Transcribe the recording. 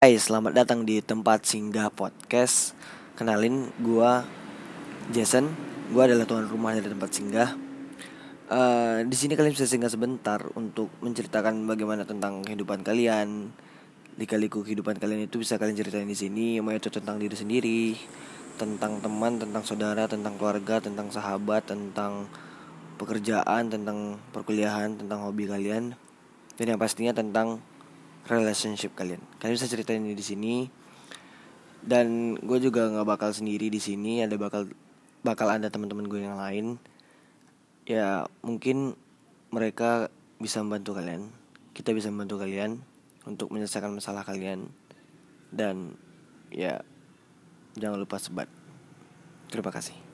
Hai, selamat datang di tempat singgah podcast. Kenalin, gua Jason. Gua adalah tuan rumah dari tempat singgah. Uh, di sini kalian bisa singgah sebentar untuk menceritakan bagaimana tentang kehidupan kalian. Lika-liku kehidupan kalian itu bisa kalian ceritain di sini. Mau itu tentang diri sendiri, tentang teman, tentang saudara, tentang keluarga, tentang sahabat, tentang pekerjaan, tentang perkuliahan, tentang hobi kalian, dan yang pastinya tentang relationship kalian. Kalian bisa ceritain ini di sini. Dan gue juga nggak bakal sendiri di sini. Ada bakal bakal ada teman-teman gue yang lain. Ya mungkin mereka bisa membantu kalian. Kita bisa membantu kalian untuk menyelesaikan masalah kalian. Dan ya jangan lupa sebat. Terima kasih.